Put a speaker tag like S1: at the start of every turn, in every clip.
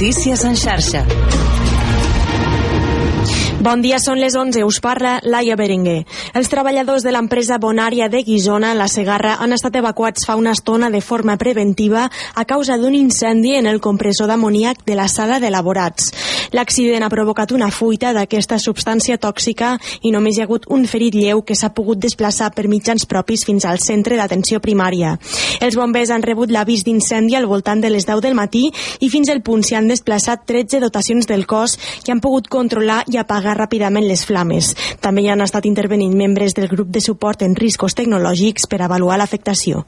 S1: Notícies en xarxa.
S2: Bon dia, són les 11. Us parla Laia Berenguer. Els treballadors de l'empresa Bonària de Guisona, la Segarra, han estat evacuats fa una estona de forma preventiva a causa d'un incendi en el compressor d'amoníac de la sala d'elaborats. L'accident ha provocat una fuita d'aquesta substància tòxica i només hi ha hagut un ferit lleu que s'ha pogut desplaçar per mitjans propis fins al centre d'atenció primària. Els bombers han rebut l'avís d'incendi al voltant de les 10 del matí i fins al punt s'hi han desplaçat 13 dotacions del cos que han pogut controlar i apagar ràpidament les flames. També hi han estat intervenint membres del grup de suport en riscos tecnològics per avaluar l'afectació.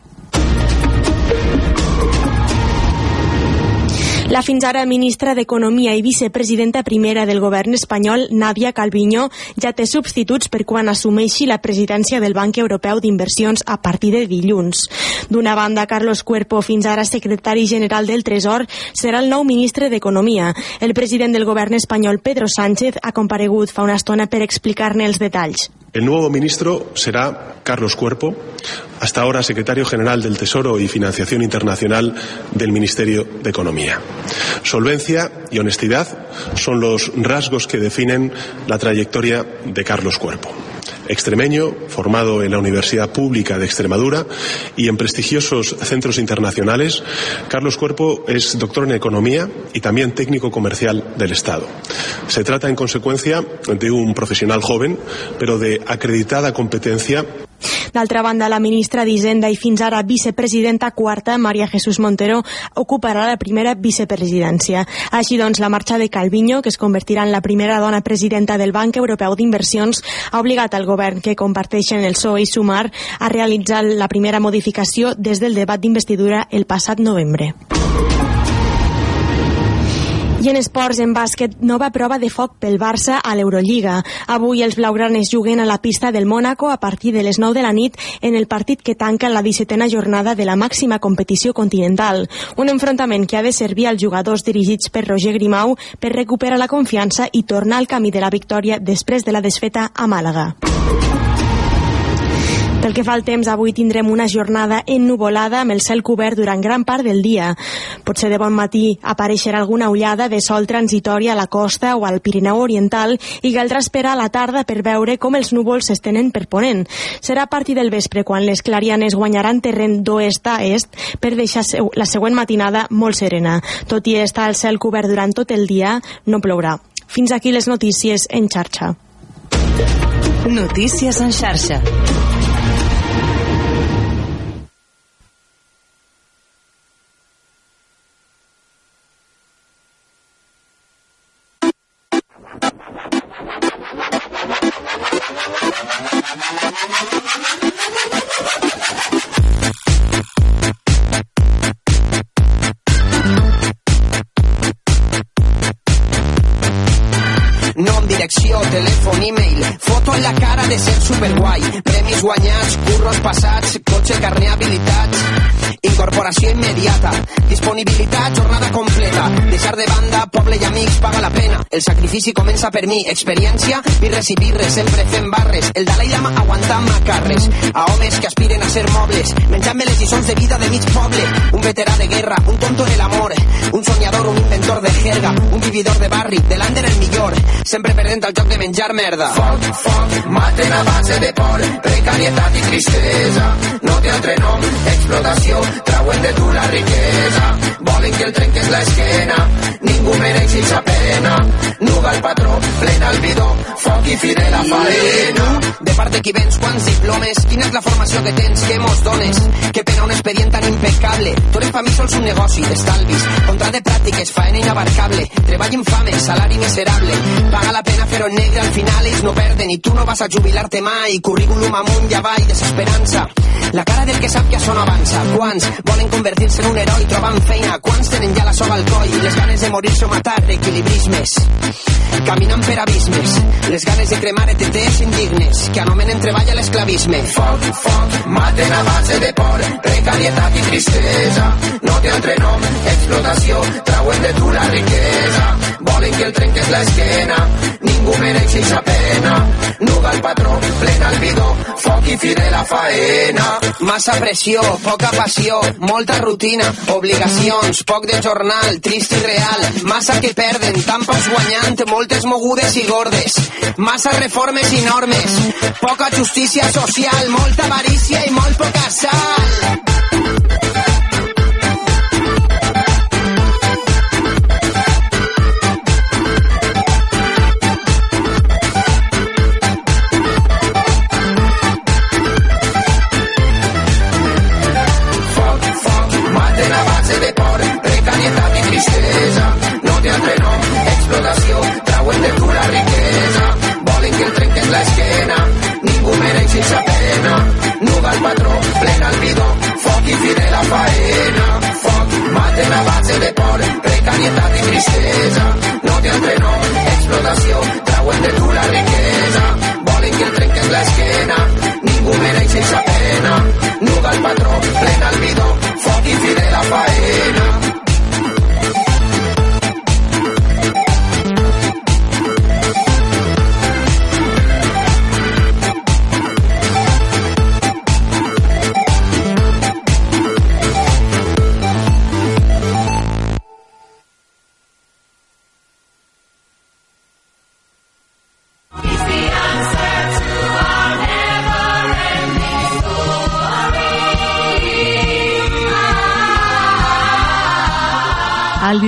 S2: La fins ara ministra d'Economia i vicepresidenta primera del govern espanyol, Nadia Calviño, ja té substituts per quan assumeixi la presidència del Banc Europeu d'Inversions a partir de dilluns. D'una banda, Carlos Cuerpo, fins ara secretari general del Tresor, serà el nou ministre d'Economia. El president del govern espanyol, Pedro Sánchez, ha comparegut fa una estona per explicar-ne els detalls.
S3: El nuevo ministro será Carlos Cuerpo, hasta ahora secretario general del Tesoro y Financiación Internacional del Ministerio de Economía. Solvencia y honestidad son los rasgos que definen la trayectoria de Carlos Cuerpo extremeño, formado en la Universidad Pública de Extremadura y en prestigiosos centros internacionales. Carlos Cuerpo es doctor en Economía y también técnico comercial del Estado. Se trata, en consecuencia, de un profesional joven, pero de acreditada competencia
S2: D'altra banda, la ministra d'Hisenda i fins ara vicepresidenta quarta, Maria Jesús Montero, ocuparà la primera vicepresidència. Així doncs, la marxa de Calviño, que es convertirà en la primera dona presidenta del Banc Europeu d'Inversions, ha obligat al govern que comparteixen el PSOE i Sumar a realitzar la primera modificació des del debat d'investidura el passat novembre. I en esports, en bàsquet, nova prova de foc pel Barça a l'Eurolliga. Avui els blaugranes juguen a la pista del Mónaco a partir de les 9 de la nit en el partit que tanca la 17a jornada de la màxima competició continental. Un enfrontament que ha de servir als jugadors dirigits per Roger Grimau per recuperar la confiança i tornar al camí de la victòria després de la desfeta a Màlaga. Pel que fa al temps, avui tindrem una jornada ennuvolada amb el cel cobert durant gran part del dia. Potser de bon matí apareixerà alguna ullada de sol transitòria a la costa o al Pirineu Oriental i caldrà esperar a la tarda per veure com els núvols s'estenen per ponent. Serà a partir del vespre quan les clarianes guanyaran terreny d'oest a est per deixar la següent matinada molt serena. Tot i estar el cel cobert durant tot el dia, no plourà. Fins aquí les notícies en xarxa.
S1: Notícies en xarxa.
S4: Incorporació immediata, disponibilitat, jornada completa, deixar de banda, poble i amics, paga la pena, el sacrifici comença per mi, experiència, i birres, sempre fent barres, el Dalai Lama aguantant macarres, a homes que aspiren a ser mobles, menjant-me les lliçons de vida de mig poble, un veterà de guerra, un tonto en el amor, un soñador, un inventor de jerga, un vividor de barri, de l'Ander el millor, sempre perdent el joc de menjar merda.
S5: Foc, foc, maten a base de por, precarietat i tristesa. No té altre nom, explotació, trauen de tu la riquesa. Volen que el trenques l'esquena, ningú mereix sense pena. Nuga el patró, plena el bidó, foc i fi la faena.
S4: De part de qui vens, quants diplomes, quina és la formació que tens, què mos dones, que pena un expedient tan impecable. Tu eres per mi sols un negoci d'estalvis, contra de pràctiques, faena inabarcable, treball infame, salari miserable, paga la pena fer-ho en negre, al final ells no perden i tu no vas a jubilar-te mai, currículum amunt i avall, desesperança. La cara del que sap que això no avança. Quants volen convertir-se en un heroi trobant feina? Quants tenen ja la soga al coll? Les ganes de morir-se o matar, equilibrismes. Caminant per abismes. Les ganes de cremar ETTs indignes que anomenen treball a l'esclavisme.
S5: Foc, foc, maten a base de por, precarietat i tristesa. No té altre nom, explotació, trauen de tu la riquesa. Volen
S6: que el trenques l'esquena. Ningú mereix sense pena. Nuga el patró, plena el bidó, foc i fi de la faena.
S4: Massa pressió, poca passió, molta rutina, obligacions, poc de jornal, trist i real, massa que perden, tan pocs guanyant, moltes mogudes i gordes, massa reformes i normes, poca justícia social, molta avarícia i molt poca sal.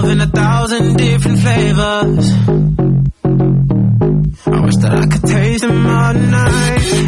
S7: Love in a thousand different flavors. I wish that I could taste them all night.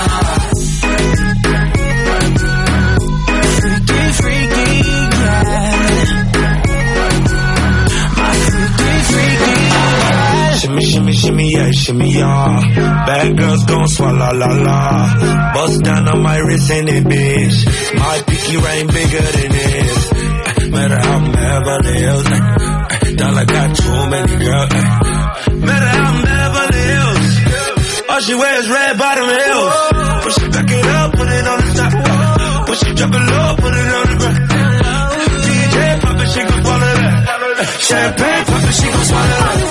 S8: Shimmy, yeah, shimmy, yeah. Bad girls gon' swallow la la. Bust down on my wrist and it, bitch. My pinky ring bigger than this. Eh, Matter how I'm Beverly Hills. eh, eh, Dollar got too many girls. Matter how Beverly Hills. All she wears red bottom heels. When she back it up, put it on the top. When she drop it low, put it on the ground. DJ pop it, she gon' swallow that. Champagne pop it, she gon' swallow that.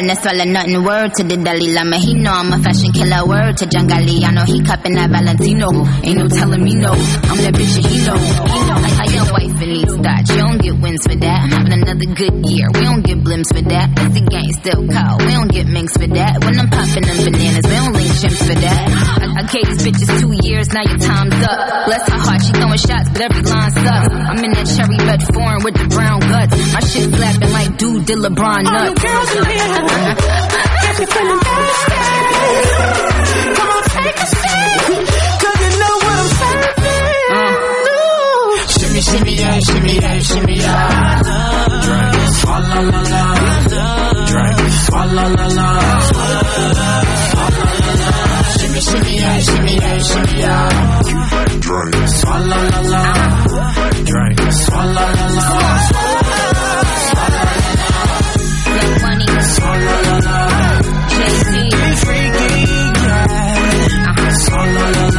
S9: Bad girl, no swallow nothing. Word to the Dalai Lama. He know I'm a fashion killer. Word to John Galliano. He cupping that Valentino. Ain't no telling me no. I'm that bitch that he know. He know wife and needs that. You don't get wins for that. I'm having another good year. We don't get blimps for that. Cause the gang still cold. We don't get minks for that. When I'm popping them bananas, we don't link chimps for that. I, I gave these bitches two years. Now your time's up. Bless her heart. She throwing shots, but every line sucks. I'm in that cherry red foreign with the brown guts. My shit slapping like dude did LeBron nuts.
S7: All you girls in here, if you're feeling thirsty, come on, take a sip, shimmy, shimmy, yeah, shimmy, yeah, shimmy, yeah. Drink, swalla
S10: la la. Drink, swalla la la. Swalla la la. Shimmy, shimmy, yeah, shimmy, yeah, shimmy, yeah.
S7: Drink,
S10: swalla la la.
S8: Drink,
S10: swalla la la. Swalla la la. Black money, swalla la la. Jay Z, freaky, yeah. Swalla la la.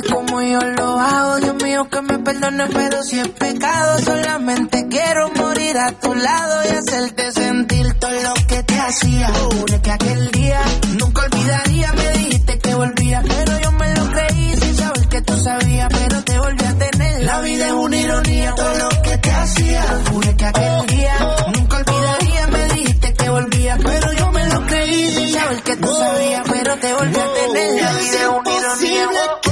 S5: como yo
S11: lo hago. Dios mío, que me perdone, pero si es pecado, solamente quiero morir a tu lado y hacerte sentir todo lo que te hacía. Jure que aquel día nunca olvidaría, me dijiste que volvía, pero yo me lo creí sin saber que tú sabías, pero te volví a tener. La vida es una ironía, todo lo que te hacía. Jure que aquel día nunca olvidaría, me dijiste que volvía, pero yo me lo creí sin saber que tú sabías, pero te volví a tener. La vida es una ironía.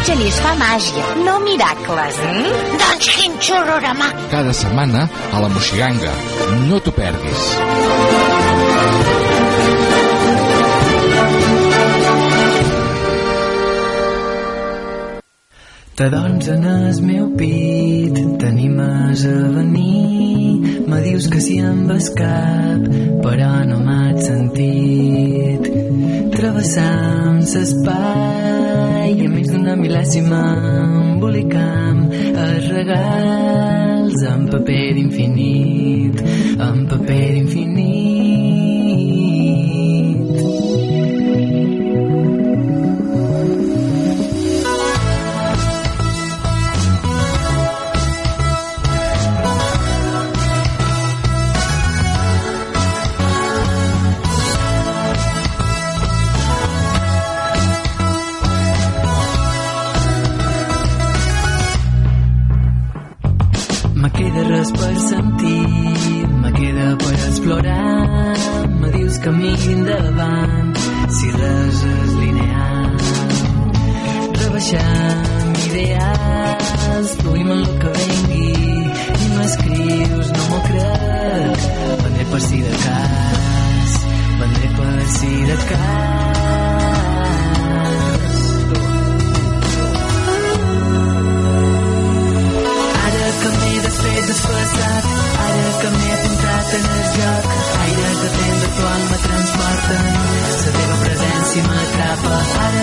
S12: el genís fa màgia, no miracles, mm? Doncs quin xororama!
S13: Cada setmana a la Moxiganga. No t'ho perdis.
S14: T'adons en el meu pit, t'animes a venir, me dius que si em vas cap, però no m'has sentit. Travessant l'espai i més d'una mil·lèsima embolicam els regals en paper d'infinit, en paper d'infinit But I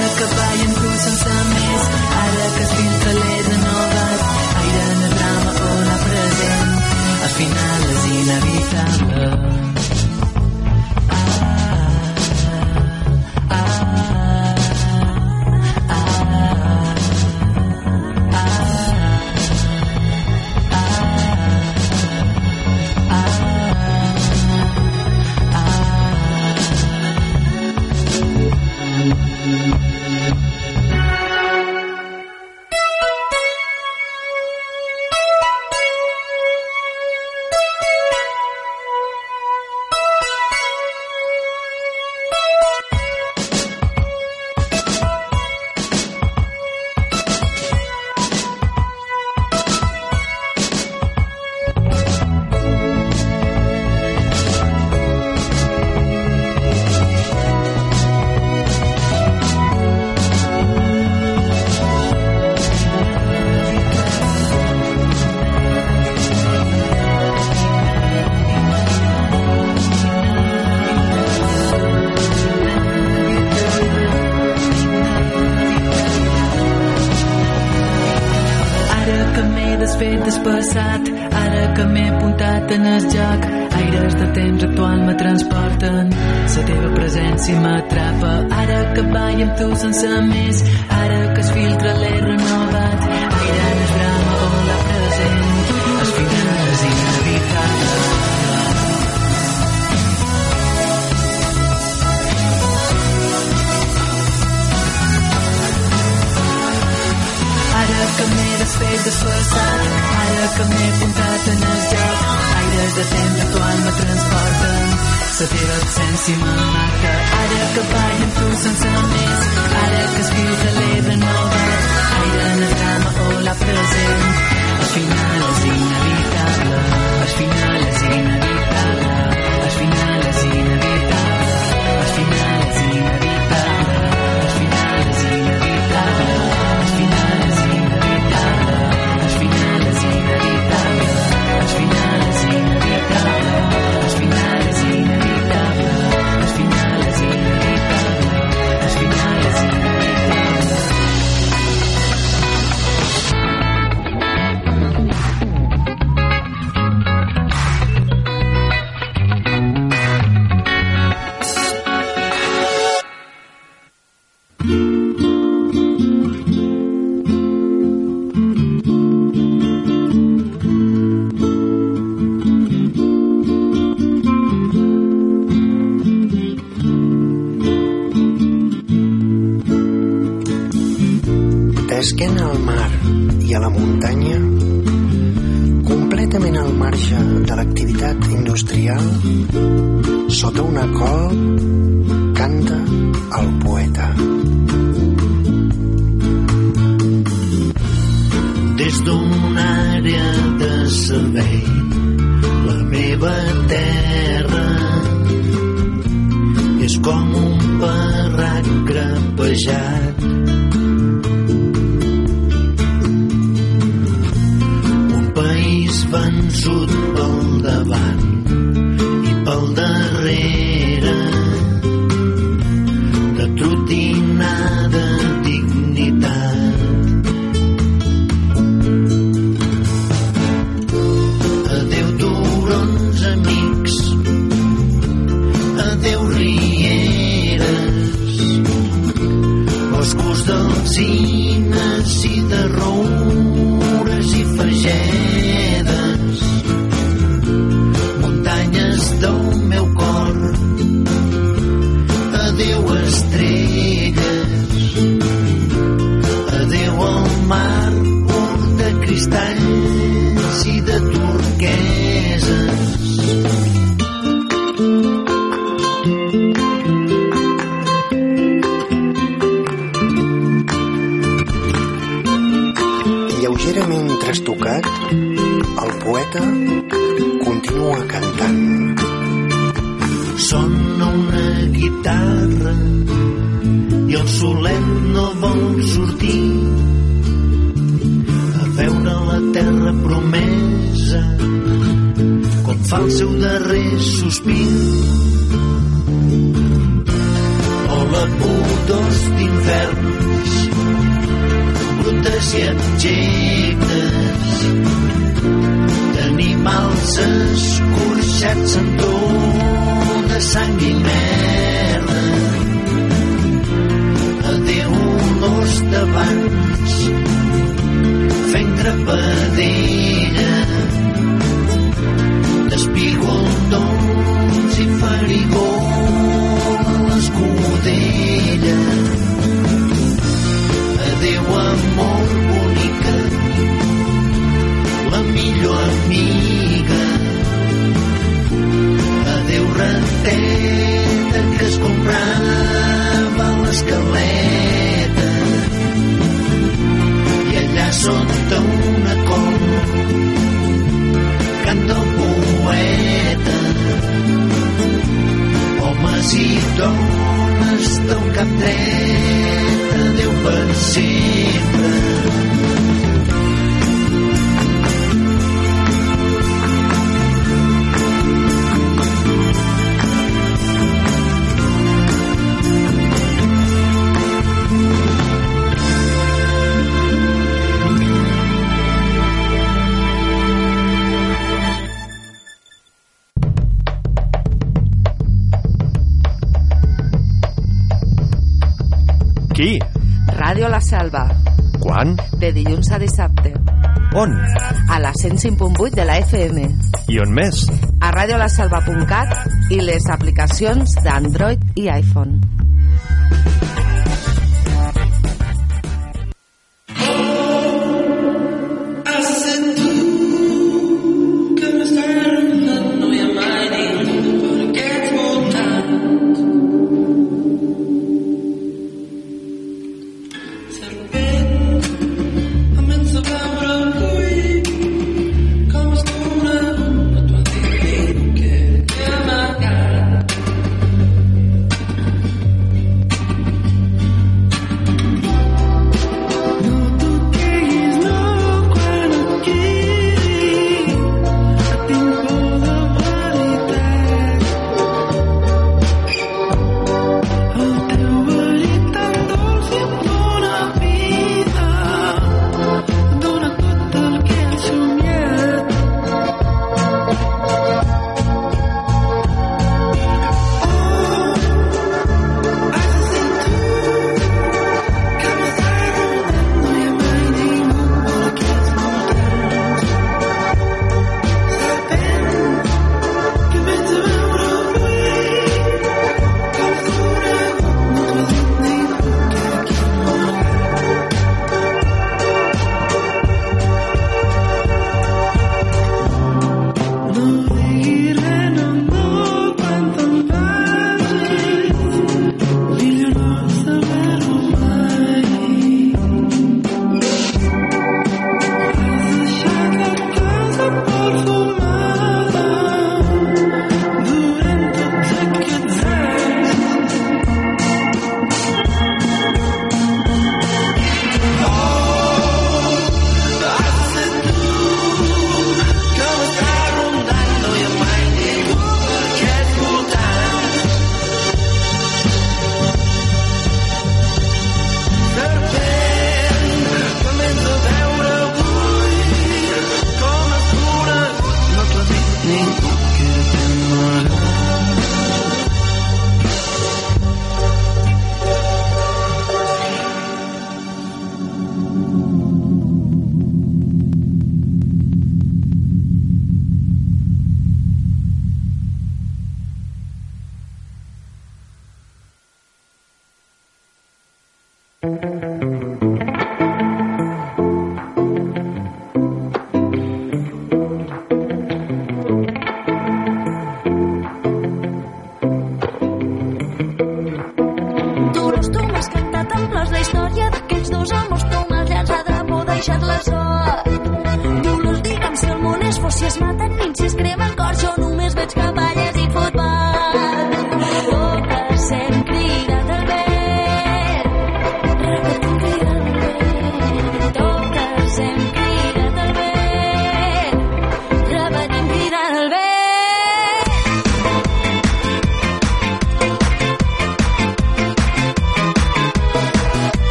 S14: més?
S15: a
S16: radiolaselva.cat i les aplicacions d'Android i iPhone.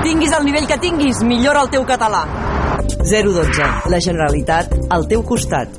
S17: Tinguis el nivell que tinguis, millora el teu català. 012. La Generalitat al teu costat.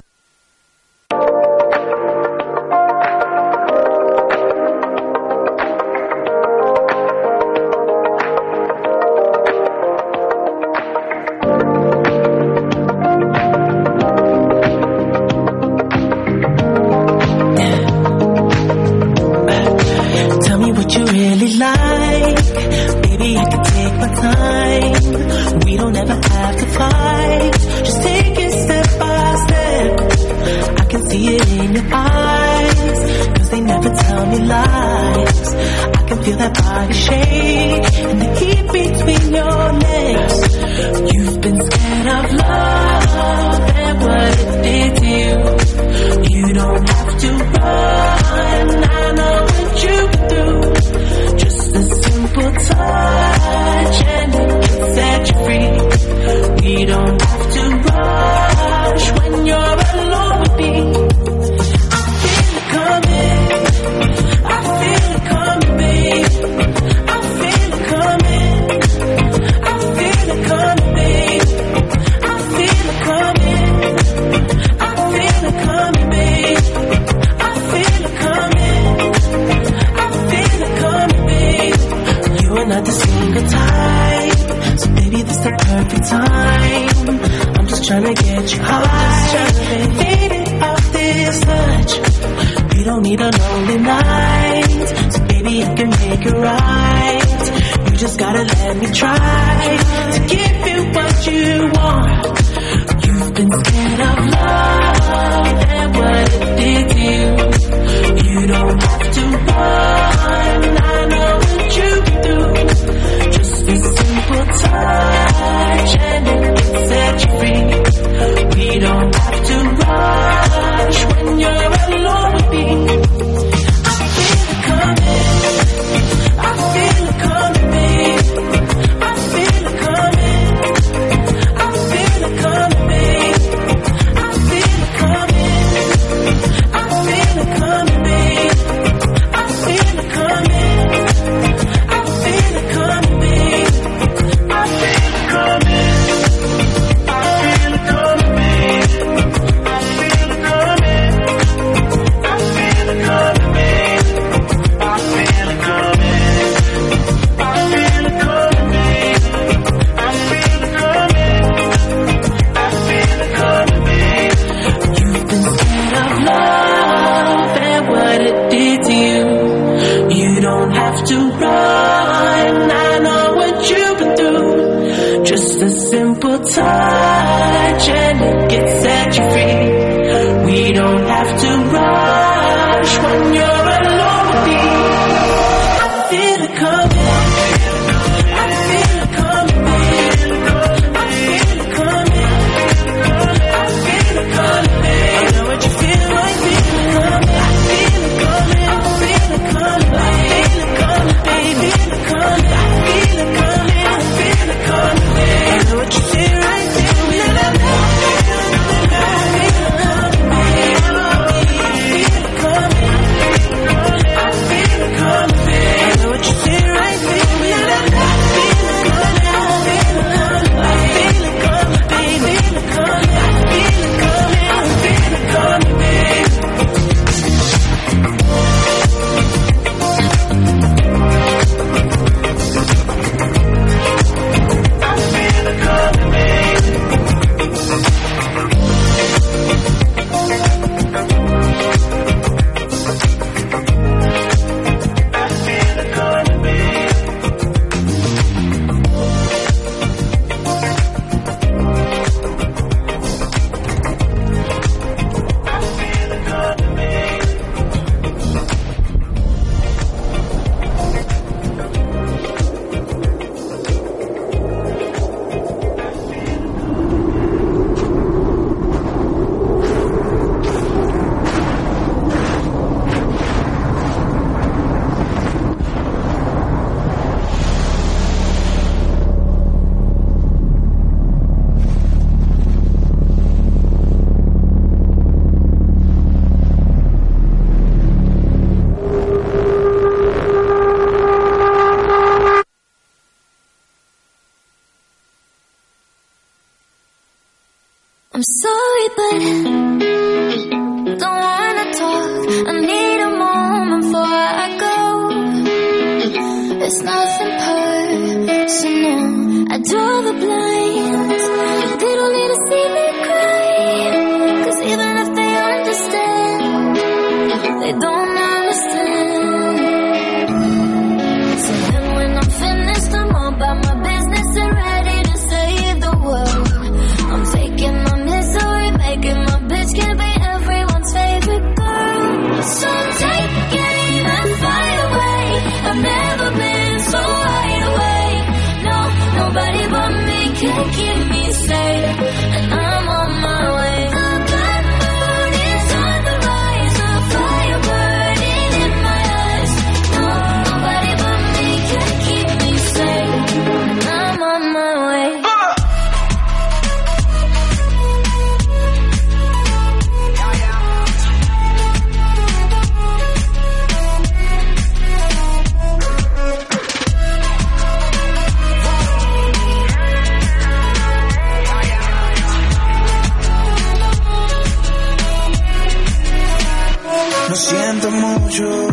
S18: Siento mucho,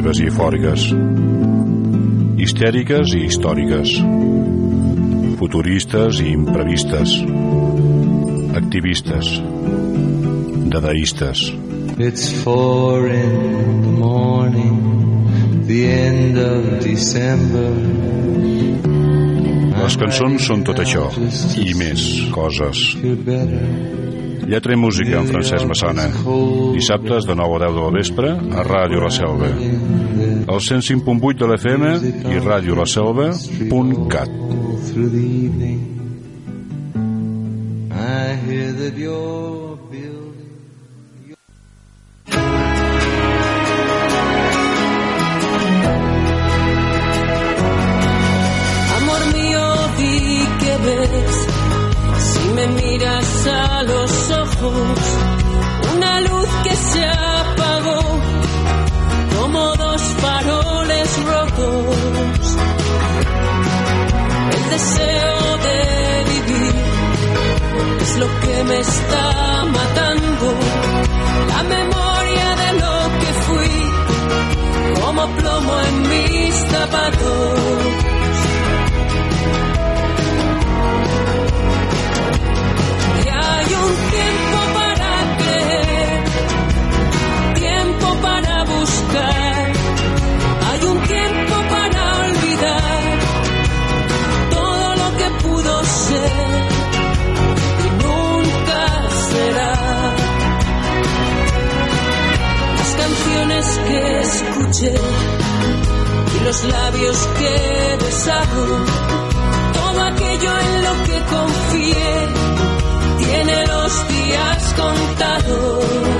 S19: Depressives i eufòriques. Histèriques i històriques. Futuristes i imprevistes. Activistes. Dadaistes.
S20: It's four in the morning, the end of December.
S19: Les cançons són tot això, i més coses. Lletra i música amb Francesc Massana. Dissabtes de 9 a 10 de la vespre a Ràdio La Selva. El 105.8 de l'FM i radiolaselva.cat.
S20: I hear that you're
S16: zapatos. Los labios que besaron, todo aquello en lo que confié tiene los días contados.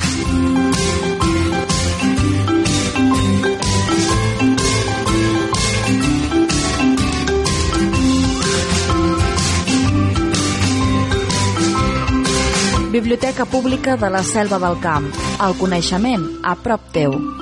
S21: Biblioteca Pública de la Selva del Camp. El coneixement a prop teu.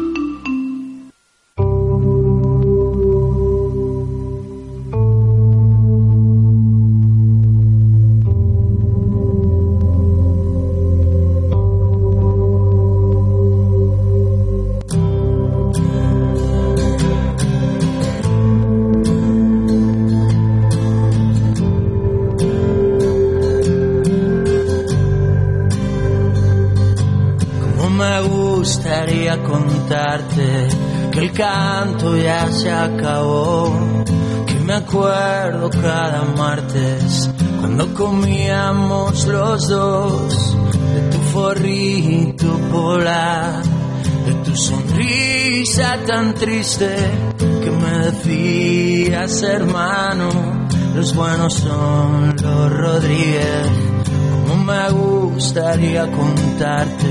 S22: Que el canto ya se acabó, que me acuerdo cada martes cuando comíamos los dos de tu forrito polar, de tu sonrisa tan triste que me decías hermano, los buenos son los Rodríguez. Como me gustaría contarte,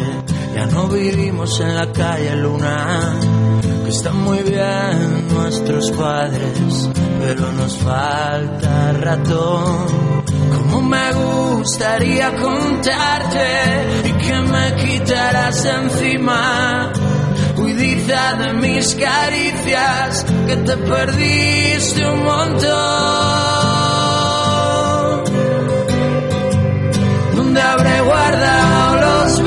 S22: ya no vivimos en la calle Luna, están muy bien nuestros padres, pero nos falta ratón. Como me gustaría contarte y que me quitaras encima. Huidiza de mis caricias, que te perdiste un montón. ¿Dónde habré guardado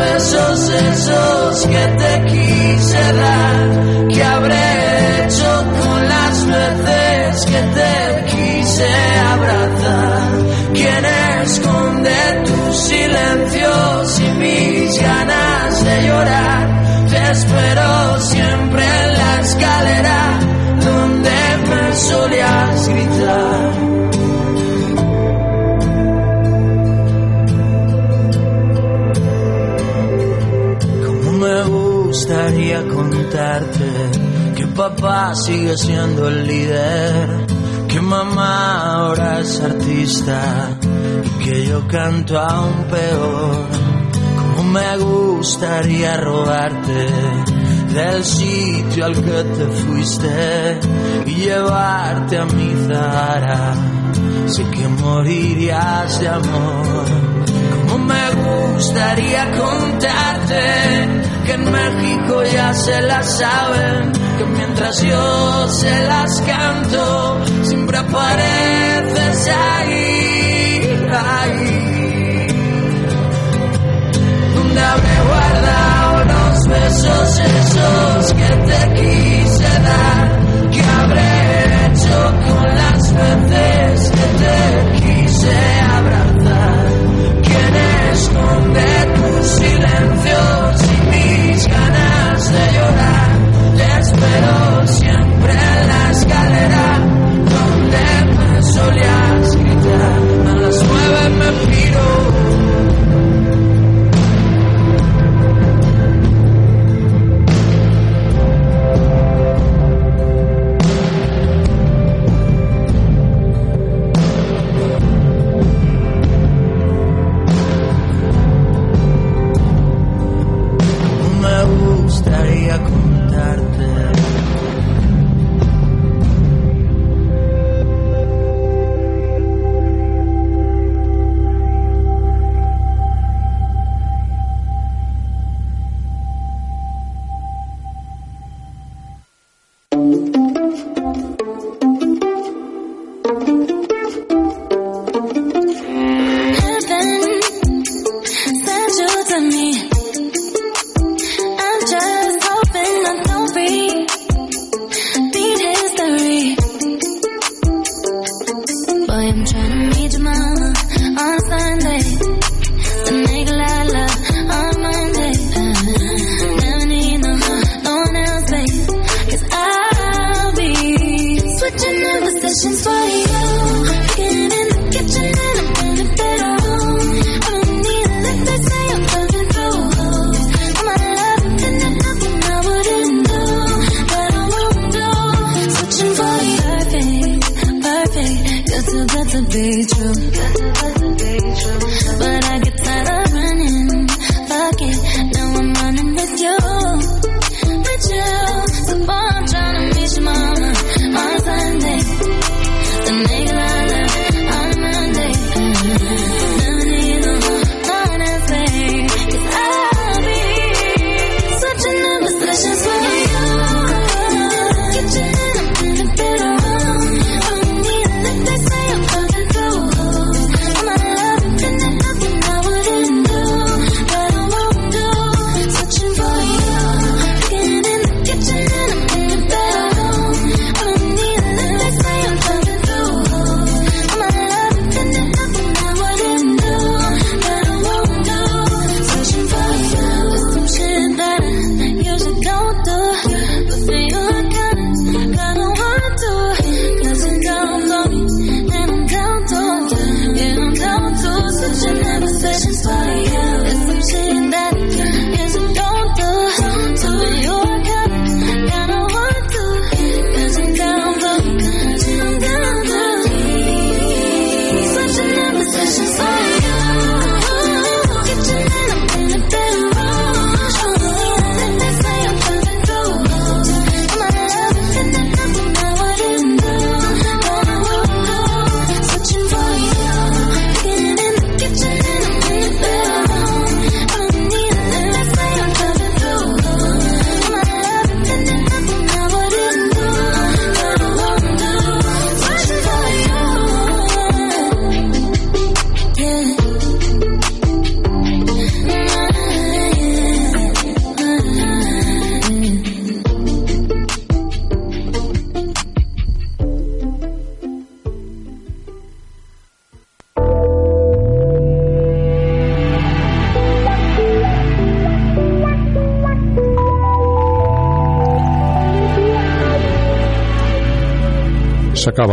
S22: besos esos que te quise dar? ¿Qué habré hecho con las veces que te quise abrazar? ¿Quién esconde tus silencios y mis ganas de llorar? Te espero siempre en la escalera donde me solías gritar. Gustaría contarte que papá sigue siendo el líder, que mamá ahora es artista y que yo canto aún peor. Como me gustaría robarte del sitio al que te fuiste y llevarte a mi Zara. Sé que morirías de amor. Como me gustaría contarte que en México ya se las saben, que mientras yo se las canto, siempre apareces ahí, ahí, donde habré guardado los besos esos
S23: que
S14: te quise dar, que habré hecho con las veces que te quise abrazar, quien esconde tu silencio ganas de llorar. Te espero siempre en la escalera donde me solías gritar. A las nueve me piro. I'm trying to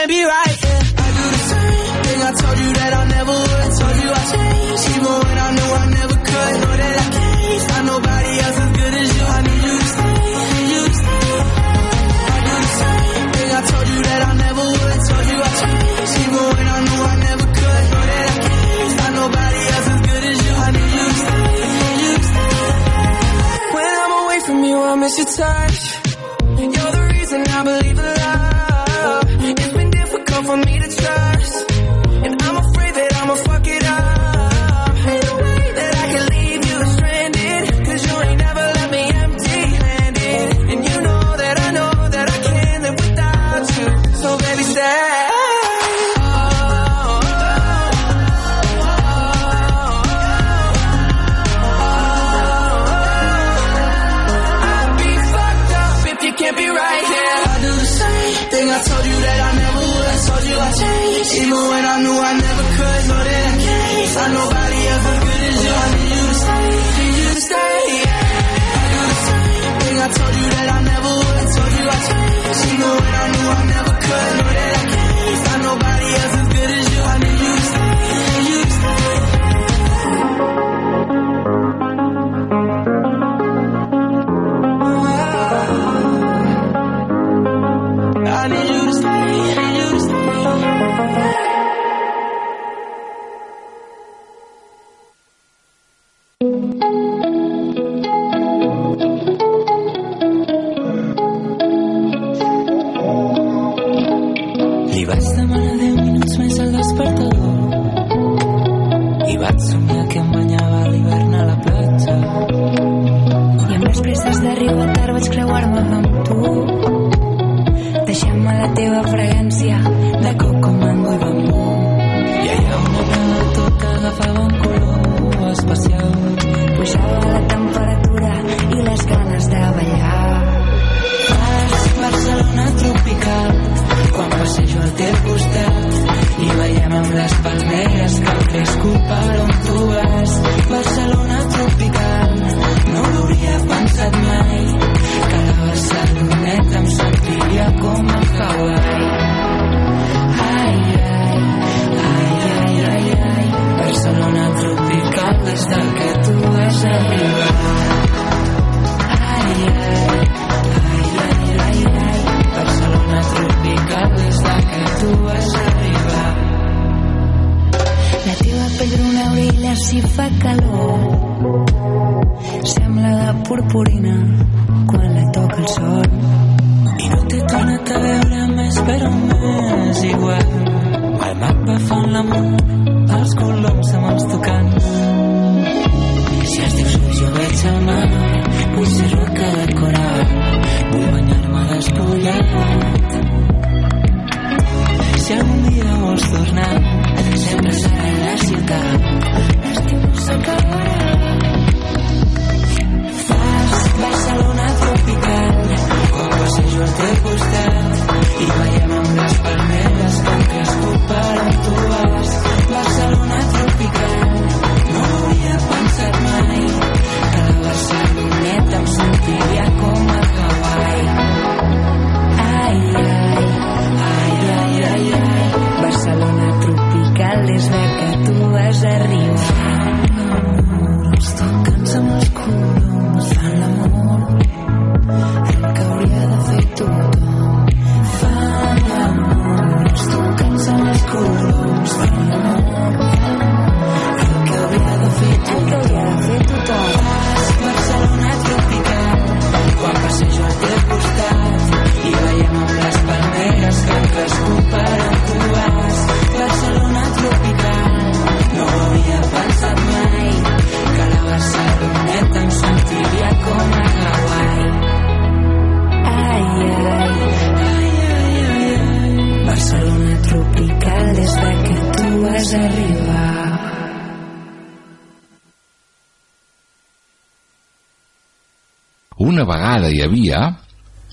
S14: can't be right. Yeah. I do the same thing. I told you that I never would. I told you I'd change, even when I knew I never could. Know that I can't find nobody else as good as you. I need you to stay. Need you to stay. I do the same thing. I told you that I never would. I told you I'd changed, even when I knew I never could. Know that I can't find nobody else as good as you. I need you to stay. Need you to stay. When I'm away from you, I miss your touch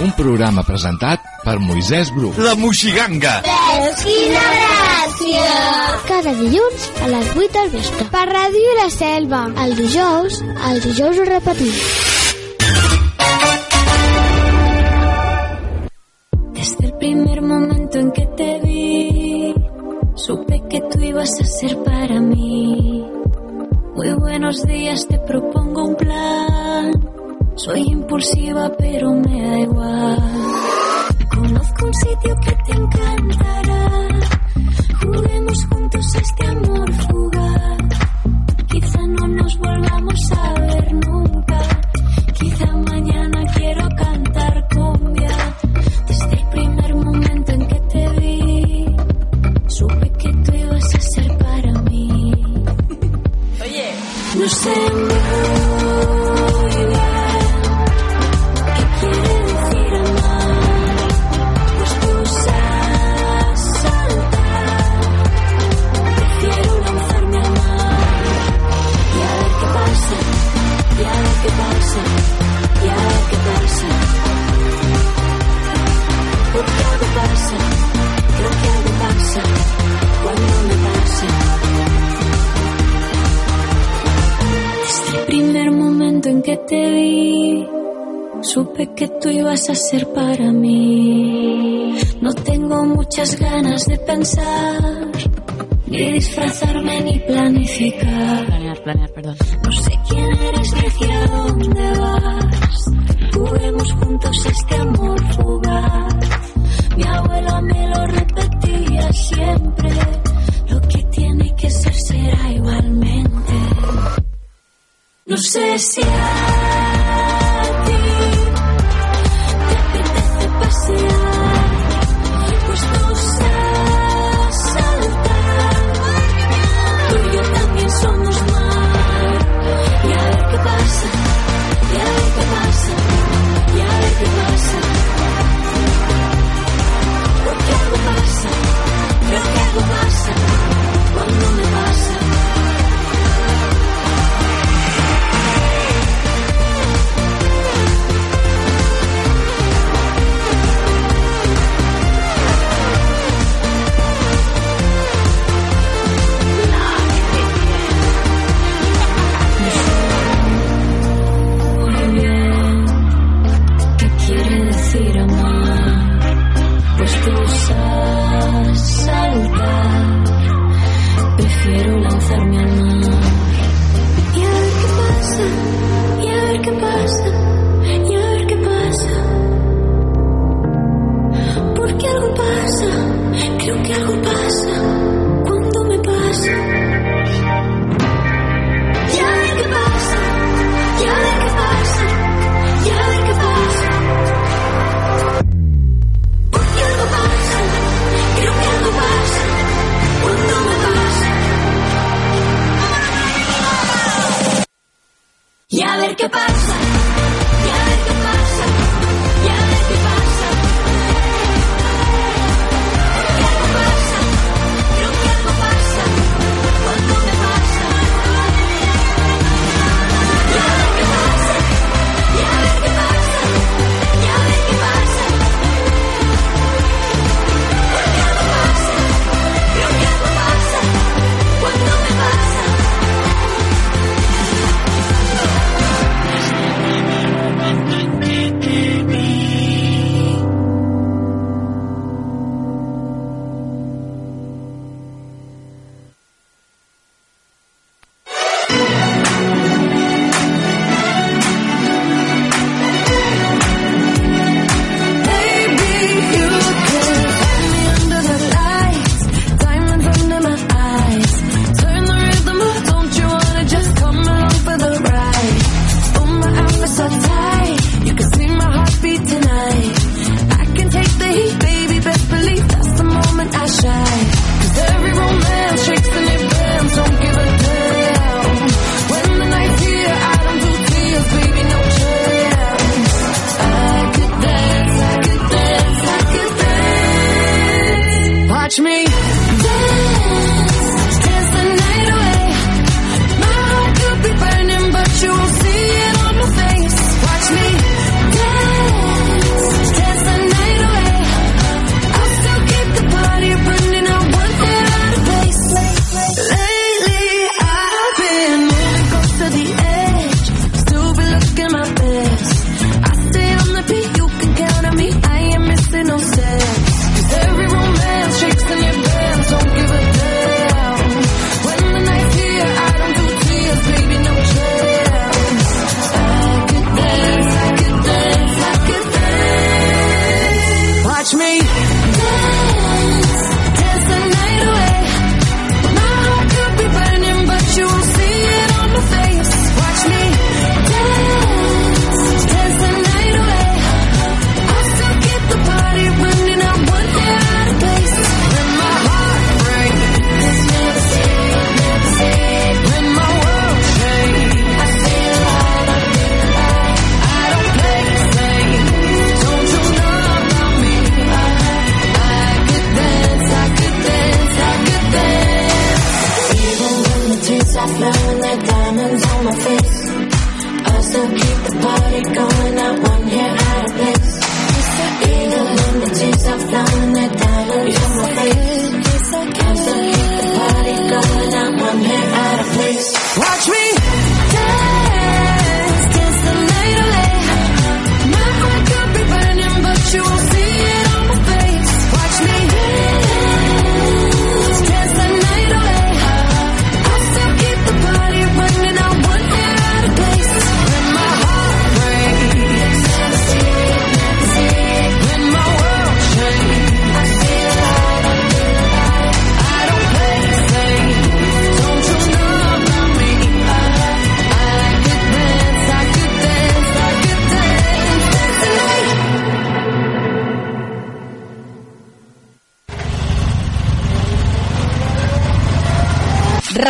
S13: Un programa presentat per Moisès Bru.
S24: La Moixiganga.
S18: Ves, quina gràcia! Cada dilluns a les 8 del vespre. Per Ràdio La Selva. El dijous, el dijous ho repetim.
S25: Des del primer moment en que te vi, supe que tu ibas a ser para mi. Muy buenos días, te propongo. cursiva, pero me da igual. Stop blowing diamonds on my face. I still keep the party going. I won't out of place. Even when diamonds on my face. I still keep the party going. I want you out of place. Watch me.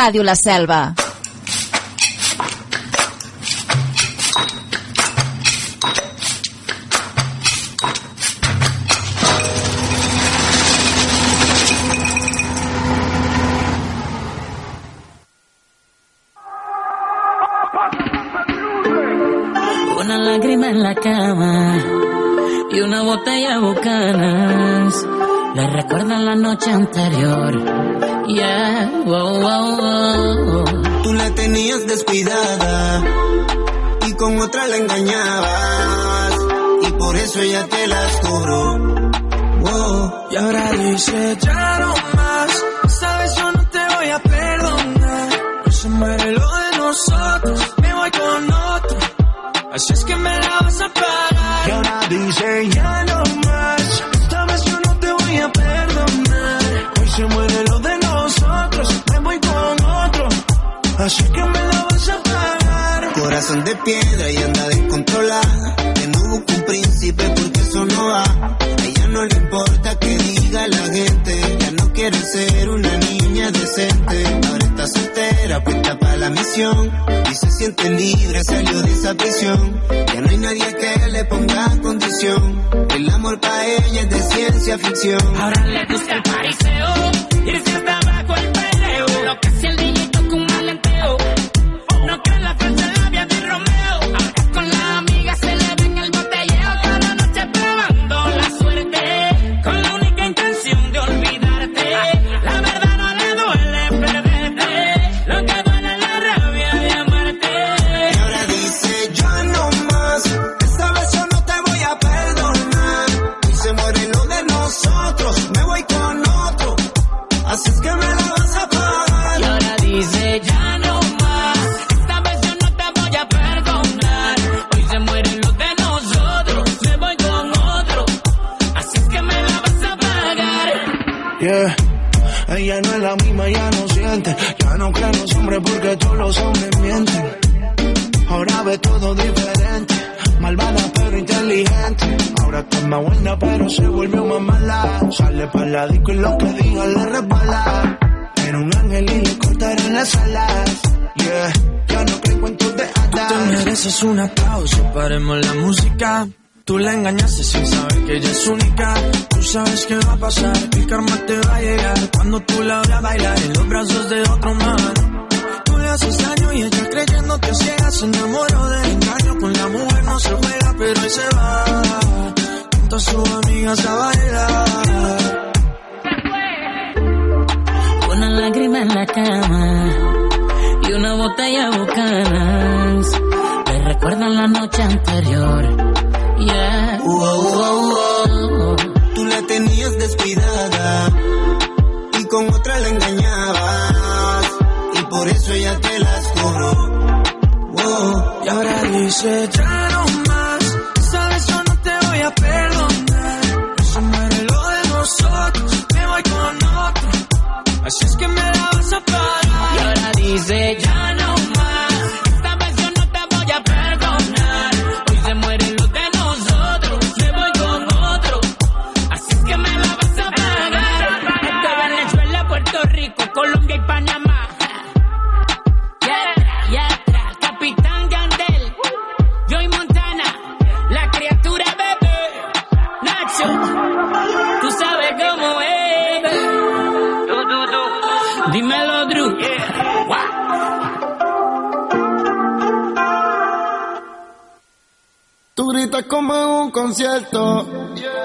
S26: Ràdio La Selva.
S18: Una lágrima en la cama y una botella bucanas le recuerdan la noche anterior yeah.
S27: amándote te
S10: ciegas se enamoró del engaño. Con la mujer no se juega, pero ahí se va. Junto a sus amigas a bailar.
S18: Una lágrima en la cama y una botella
S27: bocana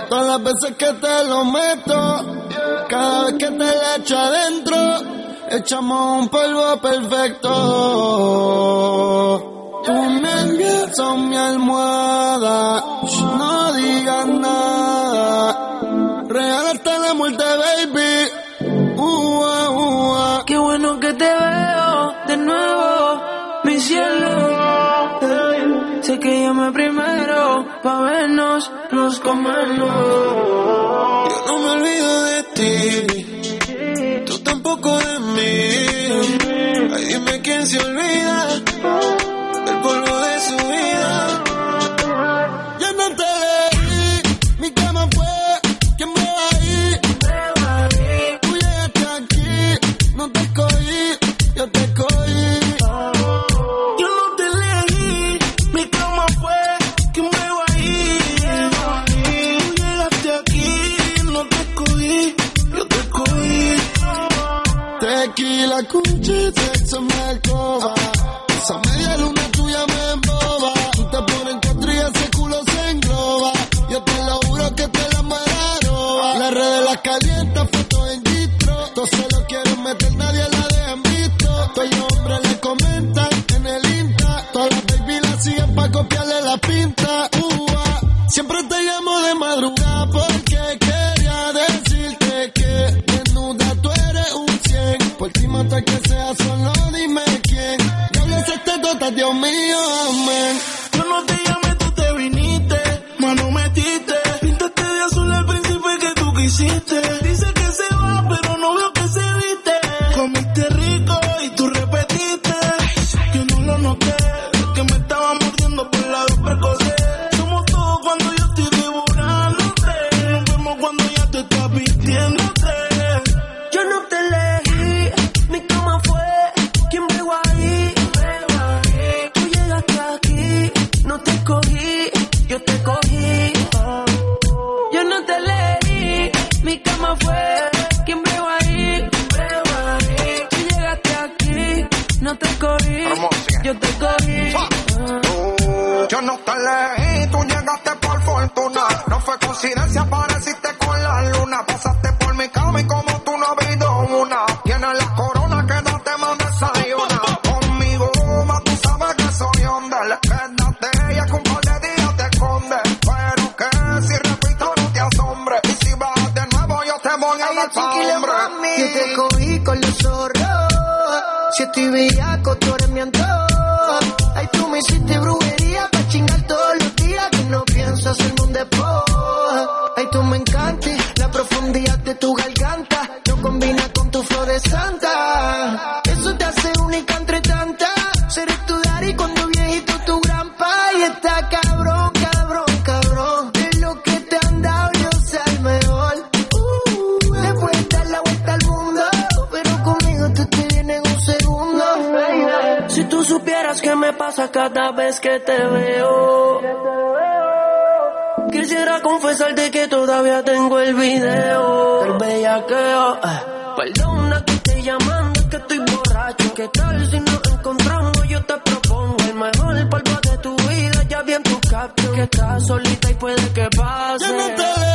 S27: Todas las veces que te lo meto, cada vez que te la echo adentro, echamos un polvo perfecto. Tus nervios son mi almohada yo te cogí.
S28: Yo no te leí, tú llegaste por fortuna. No fue coincidencia, apareciste con la luna. Pasaste por mi cama y como tú no ha habido una. Tienes la corona, quédate más desayuna. Conmigo, más tú sabes que soy onda. Quédate, ya que un par de días te esconde. Pero que si repito no te asombre. Y si vas de nuevo yo te voy a dar.
S27: Yo te cogí con los zorros. Si estoy bellaco, tú eres mi antojo. Ay, tú me hiciste brujería pa' chingar todos los días. Que no pienso hacerme un despojo. Ay, tú me encantas. La profundidad de tu garganta no combina con tu flor de santa. Cada vez que te veo. Quisiera confesarte que todavía tengo el video del bellaqueo. Eh, Perdona que esté llamando, que estoy borracho. ¿Qué tal si nos encontramos? Yo te propongo el mejor polvo de tu vida. Ya vi en tu caption que estás solita y puede que pase.
S16: Te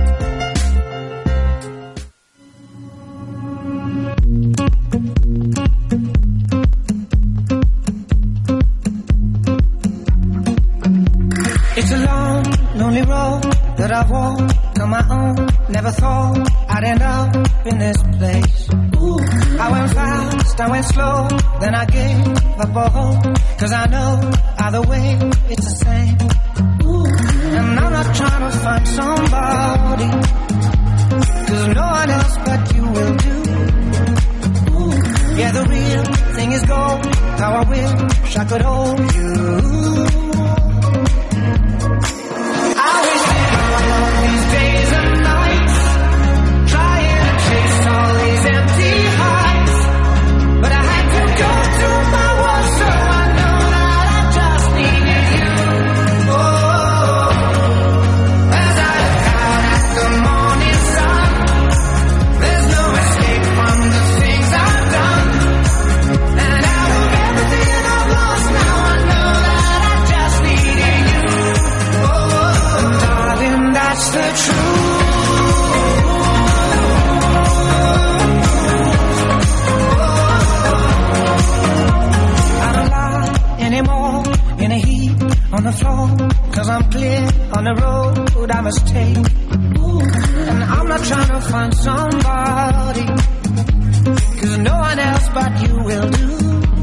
S29: Then I gave up all hope. Cause I know either way it's the same. And I'm not trying to find somebody. Cause no one else but you will do. Yeah, the real thing is gold. How I wish I could hold you. cause I'm clear on the road I must take. And I'm not trying to find somebody, cause no one else but you will do.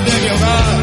S30: de mi hogar.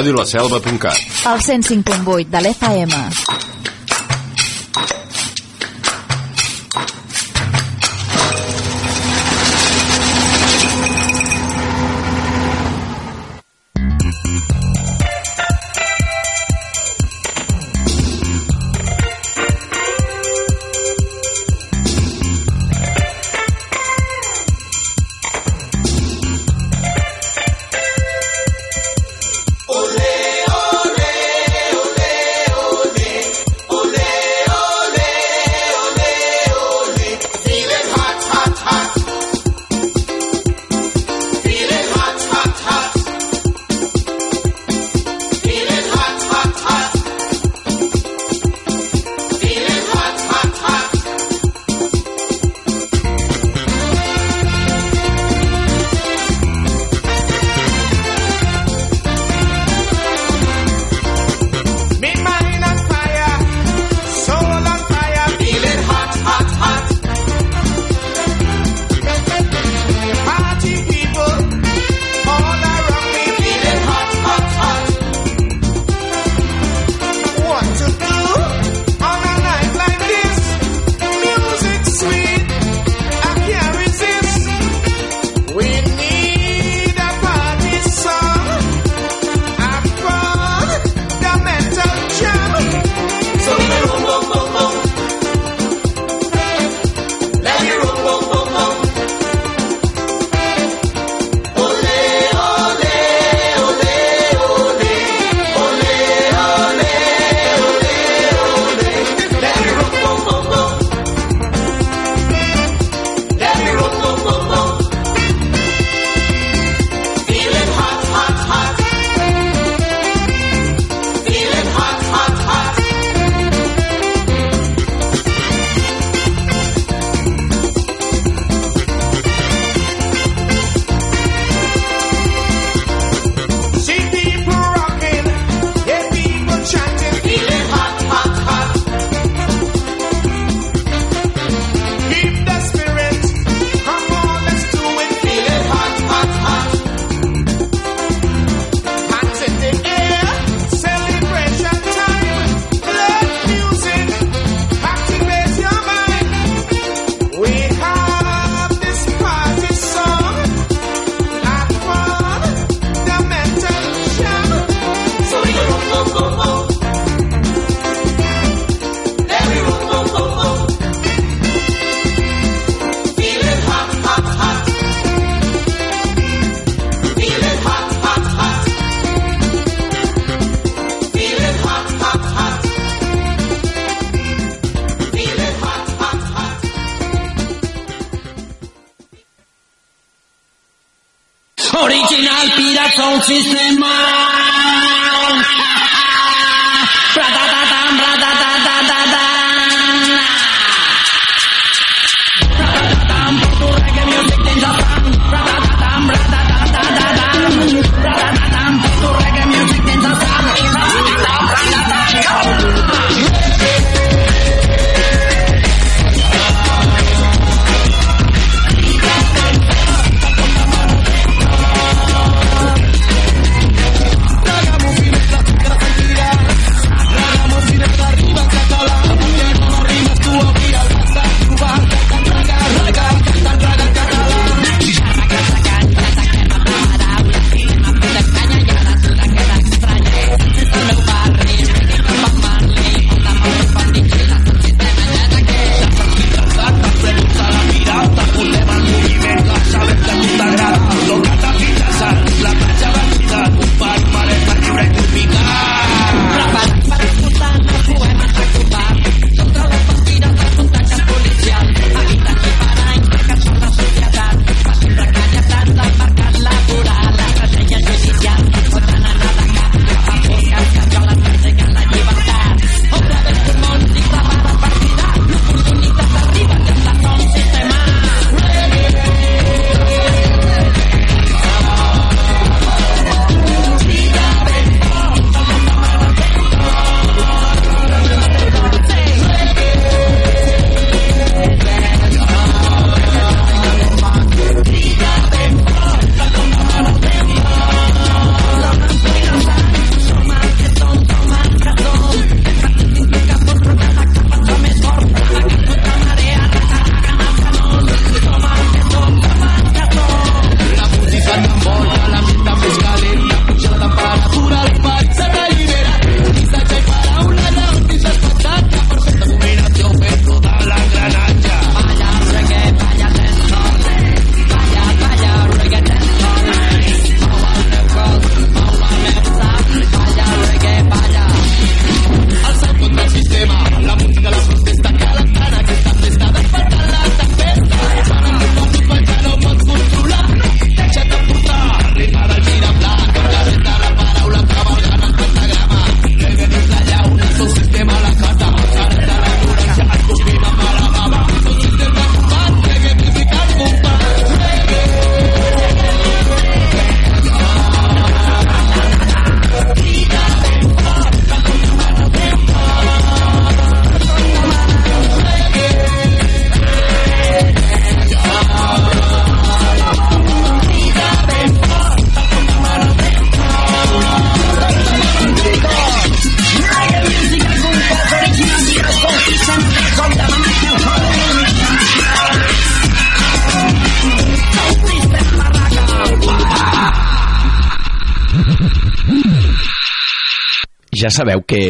S31: radiolaselva.cat
S26: El 105.8 de l'FM.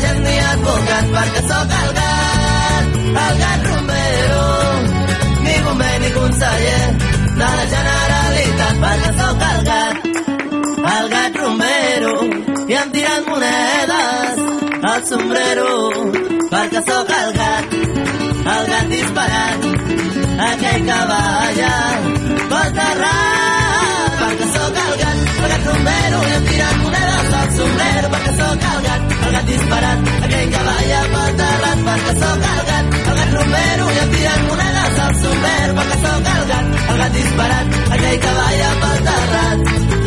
S32: sergent ni advocat perquè sóc el gat, el gat Romero. Ni bomber ni conseller de la Generalitat perquè sóc el gat, el gat Romero. I em tiren monedes al sombrero perquè sóc el gat, el gat disparat, aquell que balla, pot errar perquè sóc soc el trombero i em tiren monedes al sombrero perquè sóc el gat, el gat disparat, aquell que balla pel terrat perquè sóc el gat, el gat trombero i em tiren monedes al sombrero perquè sóc el gat, el gat disparat, aquell que balla pel terrat.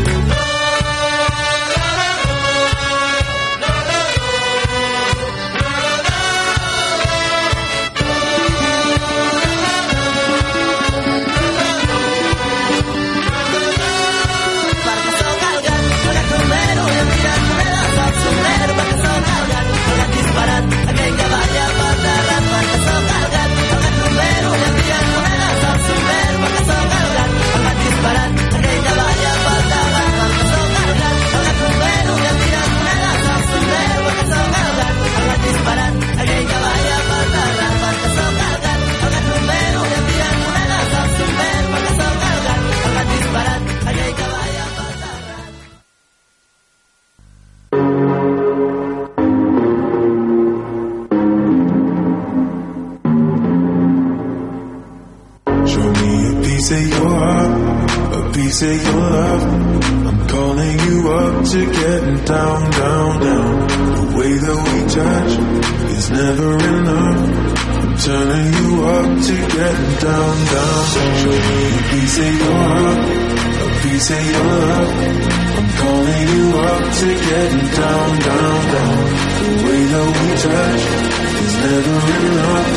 S33: down, down. Please say you're up, please say you're up. I'm calling you up to getting down, down, down. The way that we touch is never enough.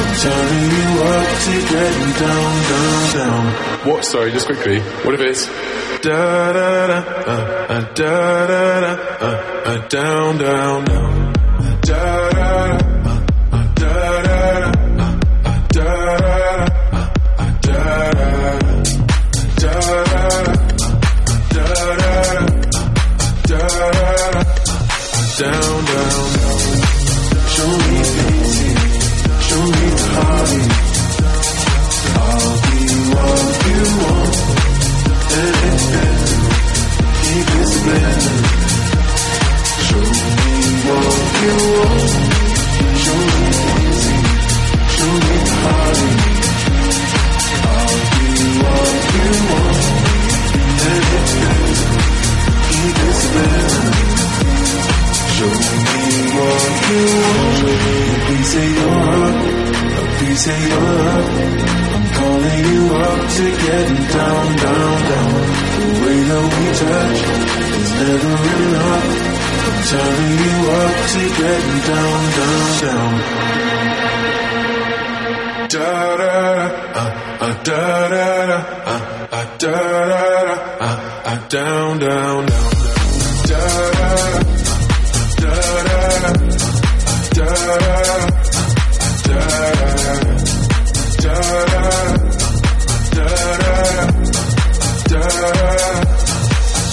S33: I'm turning you up to getting down, down, down.
S34: What? Sorry, just quickly. What if it's
S33: da da da uh, uh, da da da uh, uh, down, down, down, da.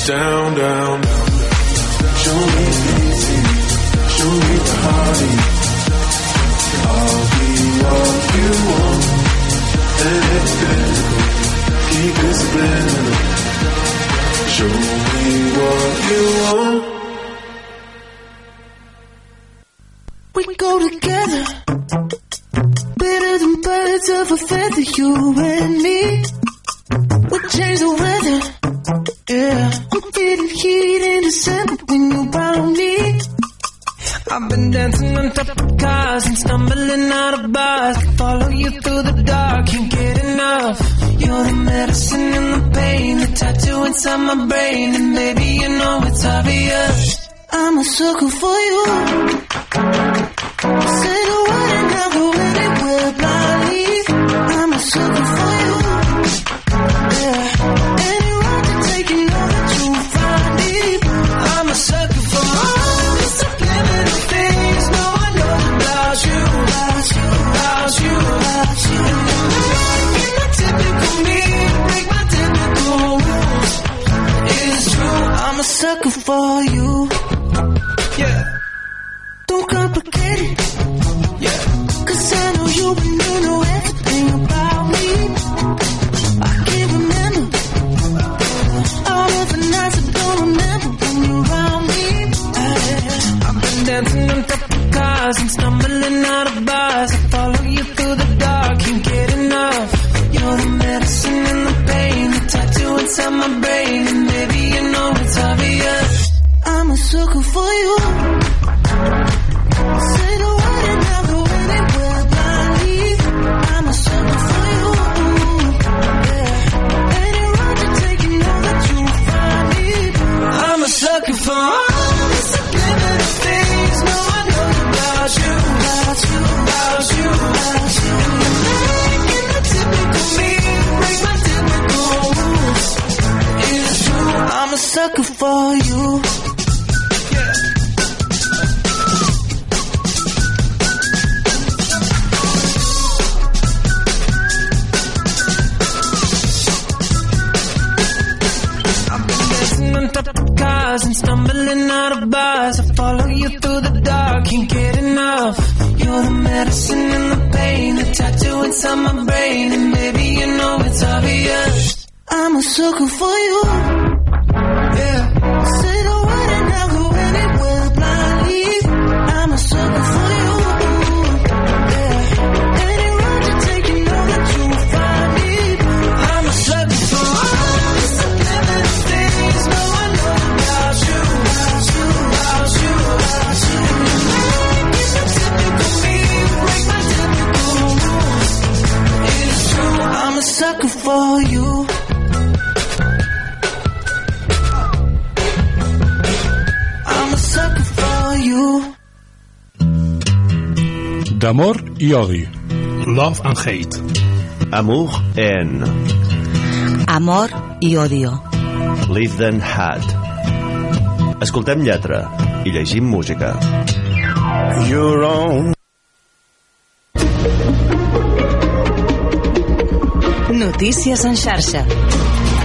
S33: down, down. Show me the easy, show me the hearty. I'll be what you want. And it's good, keep it spinning. Show me what you want. We
S29: go together, better than birds of a feather, you and me.
S22: pain, and baby, you know it's obvious.
S29: I'm a sucker for you. i
S19: odi.
S35: Love and hate.
S36: Amor en...
S37: Amor i odio.
S36: Live than hat. Escoltem lletra i llegim música. You're on.
S37: Notícies en xarxa.